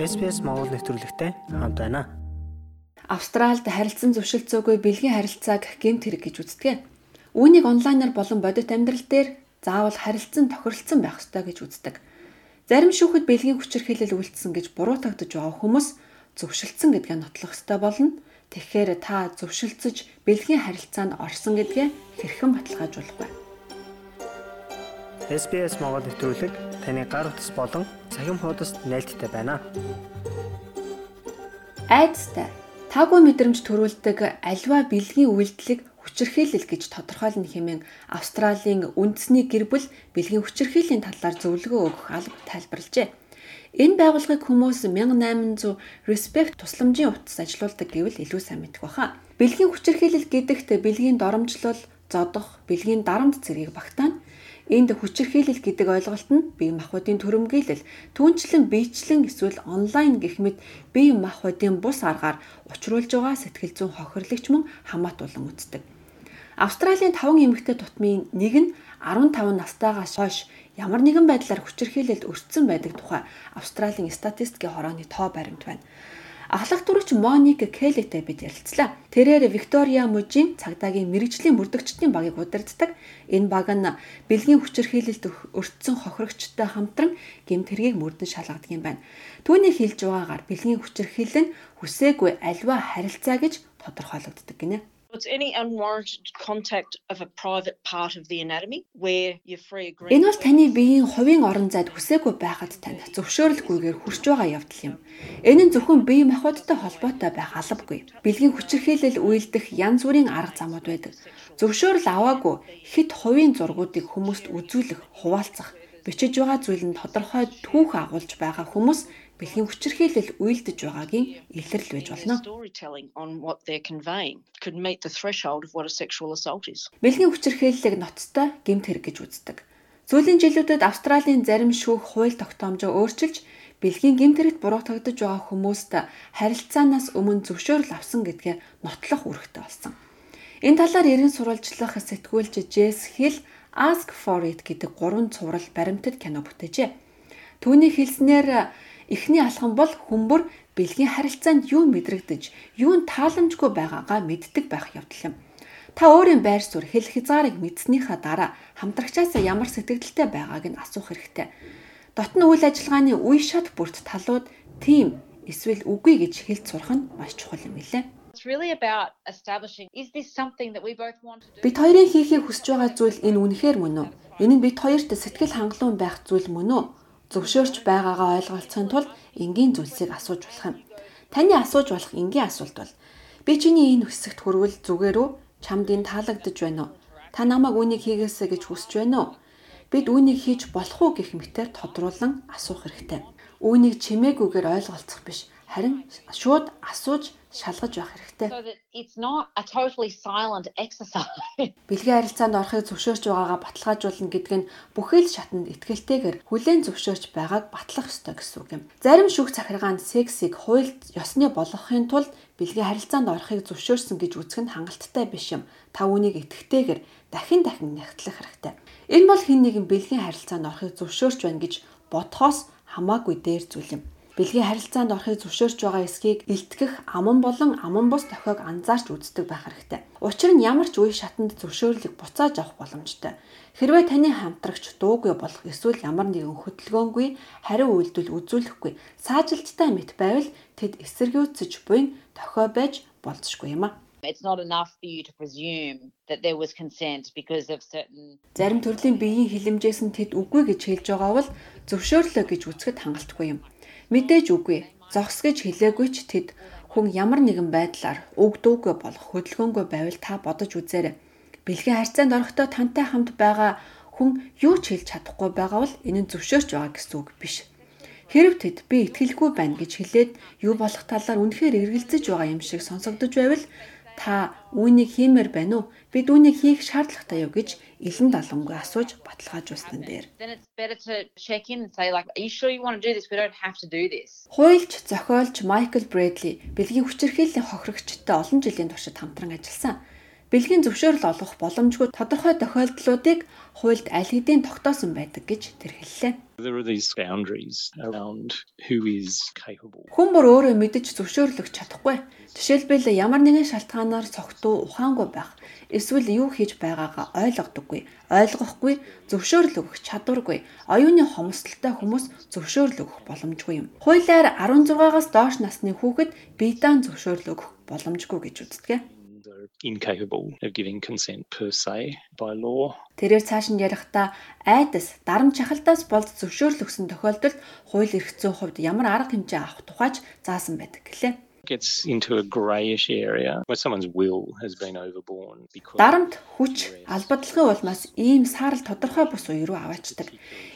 SPS Монгол нэвтрүүлэгтэй хамт байна. Австральд харилцан зөвшөлтсөөгүй бэлгийн харилцааг гэмт хэрэг гэж үздэг. Үүнийг онлайнаар болон бодит амьдрал дээр заавал харилцан тохиролцсон байх ёстой гэж үздэг. Зарим шүүхэд бэлгийн хүчирхийлэл үйлдсэн гэж буруутагдж байгаа хүмүүс зөвшөлдсөн гэдгээ нотлох ёстой болно. Тэгэхээр та зөвшөлдсөж бэлгийн харилцаанд орсон гэдгээ хэрхэн баталгаажуулах вэ? SBS Монгол нэвтрүүлэг таны гар утас болон цахим хуудасд нийлдэхтэй байна. Айдастай таагүй мэдрэмж төрүүлдэг альва бэлгийн үйлдэлийг хүчирхийлэл гэж тодорхойлно хэмээн Австралийн үндэсний гэр бүл бэлгийн хүчирхийллийн талаар зөвлөгөө өгөх алба тайлбарлажээ. Энэ байгууллагыг хүмүүс 1800 Respect тусламжийн утас ажилуулдаг гэвэл илүү сайн мэдэх баха. Бэлгийн хүчирхийлэл гэдэгт бэлгийн доромжлол, зодох, бэлгийн дарамт зэргийг багтаана. Энд хүчирхийлэл гэдэг ойлголт нь бие махбодын төрөмгийлэл, түүнчлэн биечлэн эсвэл онлайн гэх мэт бие махбодын бус аргаар учруулж байгаа сэтгэл зүйн хохирлагч мөн хамаатуулан үздэг. Австралийн 5 эмэгтэй тутмын нэг нь 15 настайгаас хойш ямар нэгэн байдлаар хүчирхийлэлд өртсөн байдаг тухай Австралийн статистикийн хорооны тоо баримт байна. Ахлах дурагч Моник Келлитэй бид ярилцлаа. Тэрээр Виктория Мужийн цагдаагийн мэрэгжлийн мөрдөгчдийн багийг удирддаг. Энэ баг нь бэлгийн хүчирхийлэлд өртсөн хохирогчтой хамтран гэмт хэргийг мөрдөн шалгадаг юм байна. Түүний хэлж байгаагаар бэлгийн хүчирхийлэл нь хүсээгүй альва харилцаа гэж тодорхойлогддог гинэ. Энэ бол таны биеийн хувийн орон зайд хүсээгүй байхад тань зөвшөөрөлгүйгээр хүрч байгаа явдал юм. Энэ нь зөвхөн бие махбодтой холбоотой байх албагүй. Бэлгийн хүчирхийлэл үйлдэх янз бүрийн арга замууд байдаг. Зөвшөөрөл аваагүй хэд хувийн зургуудыг хүмүүст үзүүлэх, хуваалцах, бичиж байгаа зүйл нь тодорхой түүх агуулж байгаа хүмүүс бэлгийн хүчирхийлэл үйлдэж байгаагийн илрэл байж болно. Бэлгийн хүчирхийллийг ноцтой гэмт хэрэг гэж үздэг. Сүүлийн жилүүдэд Австралийн зарим шүүх хууль тогтоомжоо өөрчилж бэлгийн гэмт хэрэгт буруутгагдж байгаа хүмүүст харилцаанаас өмнө зөвшөөрөл авсан гэдгээ нотлох үүрэгтэй болсон. Энэ талаар эргэн сурвалжлах сэтгүүлч Jess Hill Ask for it гэдэг гурван цуврал баримтат кино бүтээжээ. Түүний хэлснээр Эхний алхам бол хүмүүр бэлгийн харилцаанд юу мэдрэгдэж, юу тааламжгүй байгаагаа мэддэг байх явдал юм. Та өөрийн байр суурь хэл хязгаарыг мэдснийхаа дараа хамтрагчаасаа ямар сэтгэлдэлтэй байгааг нь асуух хэрэгтэй. Дотны үйл ажиллагааны үе шат бүрт талууд тийм эсвэл үгүй гэж хэлж сурах нь маш чухал юм do? Бид хоёрын хийхийг хүсэж байгаа зүйл энэ үнэхээр мөн үү? Энэ нь бид хоёрт сэтгэл хангалуун байх зүйл мөн үү? Зөвшөөрч байгаагаа ойлголцохын тулд энгийн зүйлсийг асууж болох юм. Таны асууж болох энгийн асуулт бол би чиний энэ хэсэгт хүрвэл зүгээр үү? Чамд энэ таалагдж байна уу? Та намайг үүнийг хийгээсэй гэж хүсэж байна уу? Бид үүнийг хийж болох уу гэх мэтээр тодруулан асуух хэрэгтэй. Үүнийг чимээгүйгээр ойлголцох биш харин шууд асууж шалгаж байх хэрэгтэй. Бэлгийн харилцаанд орохыг зөвшөөрч байгаагаа баталгаажуулна гэдэг нь бүхэл шатанд ихтгэлтэйгээр хүлээн зөвшөөрч байгааг батлах ёстой гэсэн үг юм. Зарим шүүх захиргаанд сексийг хуульд ёсны болгохын тулд бэлгийн харилцаанд орохыг зөвшөөрсөн гэж үзэх нь хангалттай биш юм. Та үүнийг итгэхтэйгээр дахин дахин нягтлах хэрэгтэй. Энэ бол хэн нэгэн бэлгийн харилцаанд орохыг зөвшөөрч байна гэж бодхоос хамаагүй дээр зүйл юм бэлгийн харилцаанд орохыг зөвшөөрч байгаа эсхийг илтгэх аман болон аман бус дохиог анзаарч үздэг байх хэрэгтэй. Учир нь ямар ч үе шатанд зөвшөөрлийг буцааж авах боломжтой. Хэрвээ таны хамтрагч дуугүй болох эсвэл ямар нэгэн хөдөлгөөнгүй хариу үйлдэл үзүүлэхгүй саажилттай мэт байвал тэд эсэргүүцэж буйн дохио байж болзошгүй юм а. It's not enough for you to presume that there was consent because of certain Зарим төрлийн биеийн хилэмжээс нь тэд үгүй гэж хэлж байгаа бол зөвшөөрлөө гэж үзэхэд хангалтгүй юм. Мэдээж үгүй. Зогс гэж хэлээгүй ч тэд хүн ямар нэгэн байдлаар үг дуугүй болох хөдөлгөөнгүй байвал та бодож үзээрэй. Бэлгийн харьцаанд орохдоо тантай хамт байгаа хүн юу ч хэлж чадахгүй байгаа бол энэ нь зөвшөөрч байгаа гэсэн үг биш. Хэрв тэд би итгэлгүй байна гэж хэлээд юу болох талаар үнэхээр эргэлзэж байгаа юм шиг сонсогдож байвал та үүнийг хиймээр байна уу? Бид үүнийг хийх шаардлагатай юу гэж илэн далангүй асууж баталгаажуулсан дээр. Хуйлч зохиолч Майкл Брэдли бэлгийн хүчирхийллийн хохирогчтой олон жилийн туршид хамтран ажилласан. Бэлгийн зөвшөөрөл олгох боломжгүй тодорхой тохиолдлуудыг хуульд аль хэдийн тогтоосон байдаг гэж тэр хэллээ. Хүн бүр өөрөө мэдэж зөвшөөрлөх чадахгүй. Жишээлбэл ямар нэгэн шалтгаанаар цогтуу ухаангүй байх, эсвэл юу хийж байгаагаа ойлгодоггүй, ойлгохгүй, зөвшөөрөл өгөх чадваргүй, оюуны хомсдолтой хүмүүс зөвшөөрөл өгөх боломжгүй юм. Хуулиар 16-аас доош насны хүүхэд биедан зөвшөөрөл өгөх боломжгүй гэж үздэг incapable of giving consent per se by law. Тэрээр цааш нь ярихдаа айдас, дарамт чахалдаас болд зөвшөөрөл өгсөн тохиолдолд хууль эрх зүйн хувьд ямар арга хэмжээ авах тухайч заасан байдаг гэлээ gets into a grayish area where someone's will has been overborne because Дарамт хүч албадлагын улмаас ийм саарл тодорхой бус уу руу аваачдаг.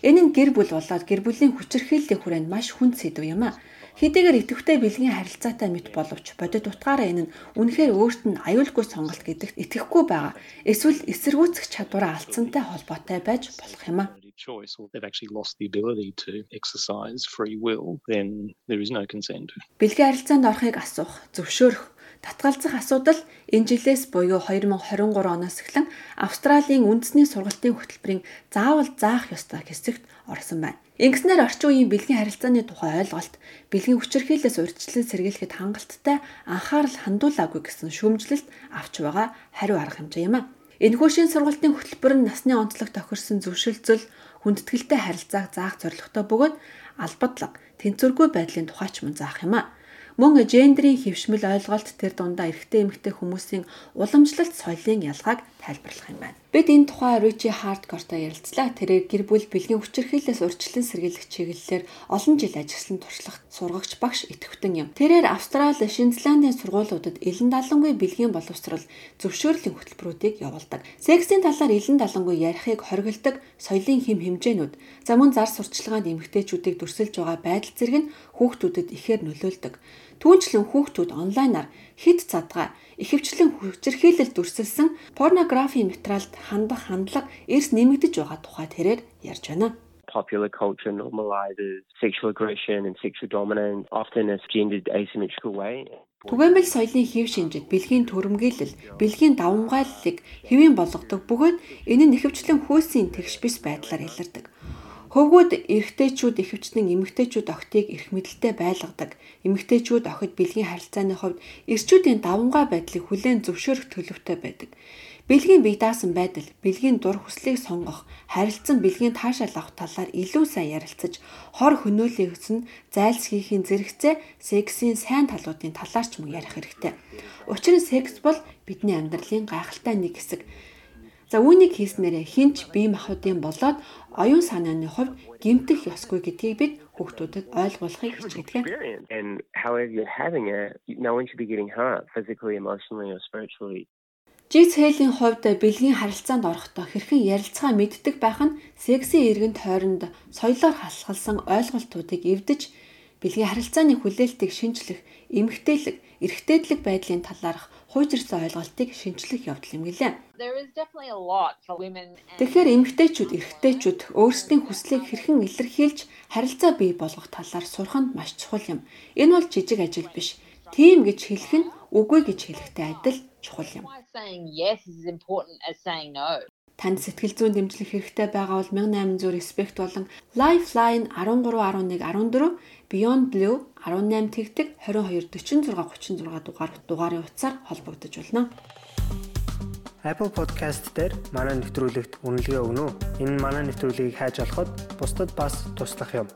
Энэ нь гэр бүл болоод гэр бүлийн хүчирхийллийн хүрээнд маш хүнд сэдв юм а. Хэдийгээр идэвхтэй бэлгийн харилцаатай мэт боловч бодит утгаараа энэ нь үнэхээр өөрт нь аюулгүй сонголт гэдэгт итгэхгүй байгаа. Эсвэл эсэргүүцэх чадвараа алдсантай холбоотой байж болох юм а choice or they've actually lost the ability to exercise free will then there is no consent. Бэлгийн харилцаанд орохыг асуух, зөвшөөрөх Татгалзах асуудал энэ жилээс буюу 2023 оноос эхлэн Австралийн үндэсний сургалтын хөтөлбөрийн заавал заах ёстой хэсэгт орсон байна. Ингэснээр орчин үеийн бэлгийн харилцааны тухай ойлголт, бэлгийн хүчирхийллээс урьдчилан сэргийлэхэд хангалттай анхаарал хандуулаагүй гэсэн шүүмжлэлт авч байгаа хариу арга хэмжээ юм а. Энэхүү шин сургалтын хөтөлбөр нь насны онцлог тохирсон зөвшөлтсөл хүндэтгэлтэй харилцааг заах зорилготой бөгөөд албадлаг, тэнцвэргүй байдлын тухайч мөн заах юм а. Мөн гендерийн хөвшмөл ойлголт тэр дундаа эрэгтэй эмэгтэй хүмүүсийн уламжлалт соёлын ялгааг тайлбарлах юм байна. Бид энэ тухай Ричи Хардкортой ярилцлаа. Тэрээр гэр бүл бэлгийн хүчирхийллээс урьдчилан сэргийлэх чиглэлээр олон жил ажилласан туршлах сургагч багш идэвхтэн юм. Тэрээр Австрали, Шинзландын сургуулиудад элен далангүй бэлгийн боловсрал зөвшөөрлийн хөтөлбөрүүдийг явуулдаг. Сексийн талаар элен далангүй ярихыг хориглдог соёлын хэм хэмжээнүүд, за мөн зар сурталчилгаанд эмэгтэйчүүдийг дүрсэлж байгаа байдал зэрэг нь хүүхдүүдэд ихээр нөлөөлдөг. Түүнчлэн хүүхдүүд онлайнаар хэд задгаа ихэвчлэн хүчирхийлэл дүрсэлсэн порнографийн материалд хандах хандлага эрс нэмэгдэж байгаа тухай тэрээр ярьж байна popular culture normalizes sexual aggression and sexual dominance often as gendered asymmetrical way. Түгээмэл соёлын хэв шинжид бэлгийн төрөмгийлэл, бэлгийн давмгайллыг хэвийн болгодог бөгөөд энэ нь нэхвчлэн хөөсийн тэгш бис байдлаар илэрдэг. Хөвгүүд эрэгтэйчүүд ихэвчлэн эмэгтэйчүүд охтыг эрх мэдэлтэй байлгадаг. Эмэгтэйчүүд охид бэлгийн харилцааны хувьд эрчүүдийн давмгай байдлыг хүлээн зөвшөөрөх төлөвтэй байдаг. Бэлгийн бие даасан байдал, бэлгийн дур хүслийг сонгох, харилцан бэлгийн таашаал авах талаар илүү сайн ярилцаж, хор хөнөөлөхс нь зайлс хийхийн зэрэгцээ сексийн сайн талуудын талаарч мөн ярих хэрэгтэй. Учир нь секс бол бидний амьдралын гайхалтай нэг хэсэг. За үүнийг хийснээрээ хинч бие махбодын болоод оюун санааны хувьд гимтэх ёсгүй гэдгийг бид хүүхдүүдэд ойлгуулахыг хичээдэг. And however you're having it, no one should be getting hurt physically, emotionally or spiritually. Жиц хээлийн хувьд бэлгийн харилцаанд орохдоо хэрхэн ярилцгаа мэддэг байх нь сексийн иргэнд хооронд соёлоор халахалсан ойлголтуудыг эвдэж бэлгийн харилцааны хүлээлтийг шинжлэх, эмгтээлэг, эрэгтэйдлэг байдлын талаарх хуучирсан ойлголтыг шинжлэх явдал юм гэлээ. Тэгэхээр эмэгтэйчүүд, эрэгтэйчүүд өөрсдийн хүслийг хэрхэн илэрхийлж харилцаа бий болгох талаар сурах нь маш чухал юм. Энэ бол жижиг ажил биш. Тийм гэж хэлэх нь үгүй гэж хэлэхтэй адил чухал юм. Танд сэтгэл зүйн дэмжлэг хэрэгтэй байгаа бол 1800 Respect болон Lifeline 1311 14 Beyond Blue 18 тэгтэг 22 46 36 дугаар дугаарын утсаар холбогдож байна. Apple Podcast дээр манай нэвтрүүлэгт үнэлгээ өгнө үү? Энэ манай нэвтрүүлгийг хайж олоход бусдад бас туслах юм.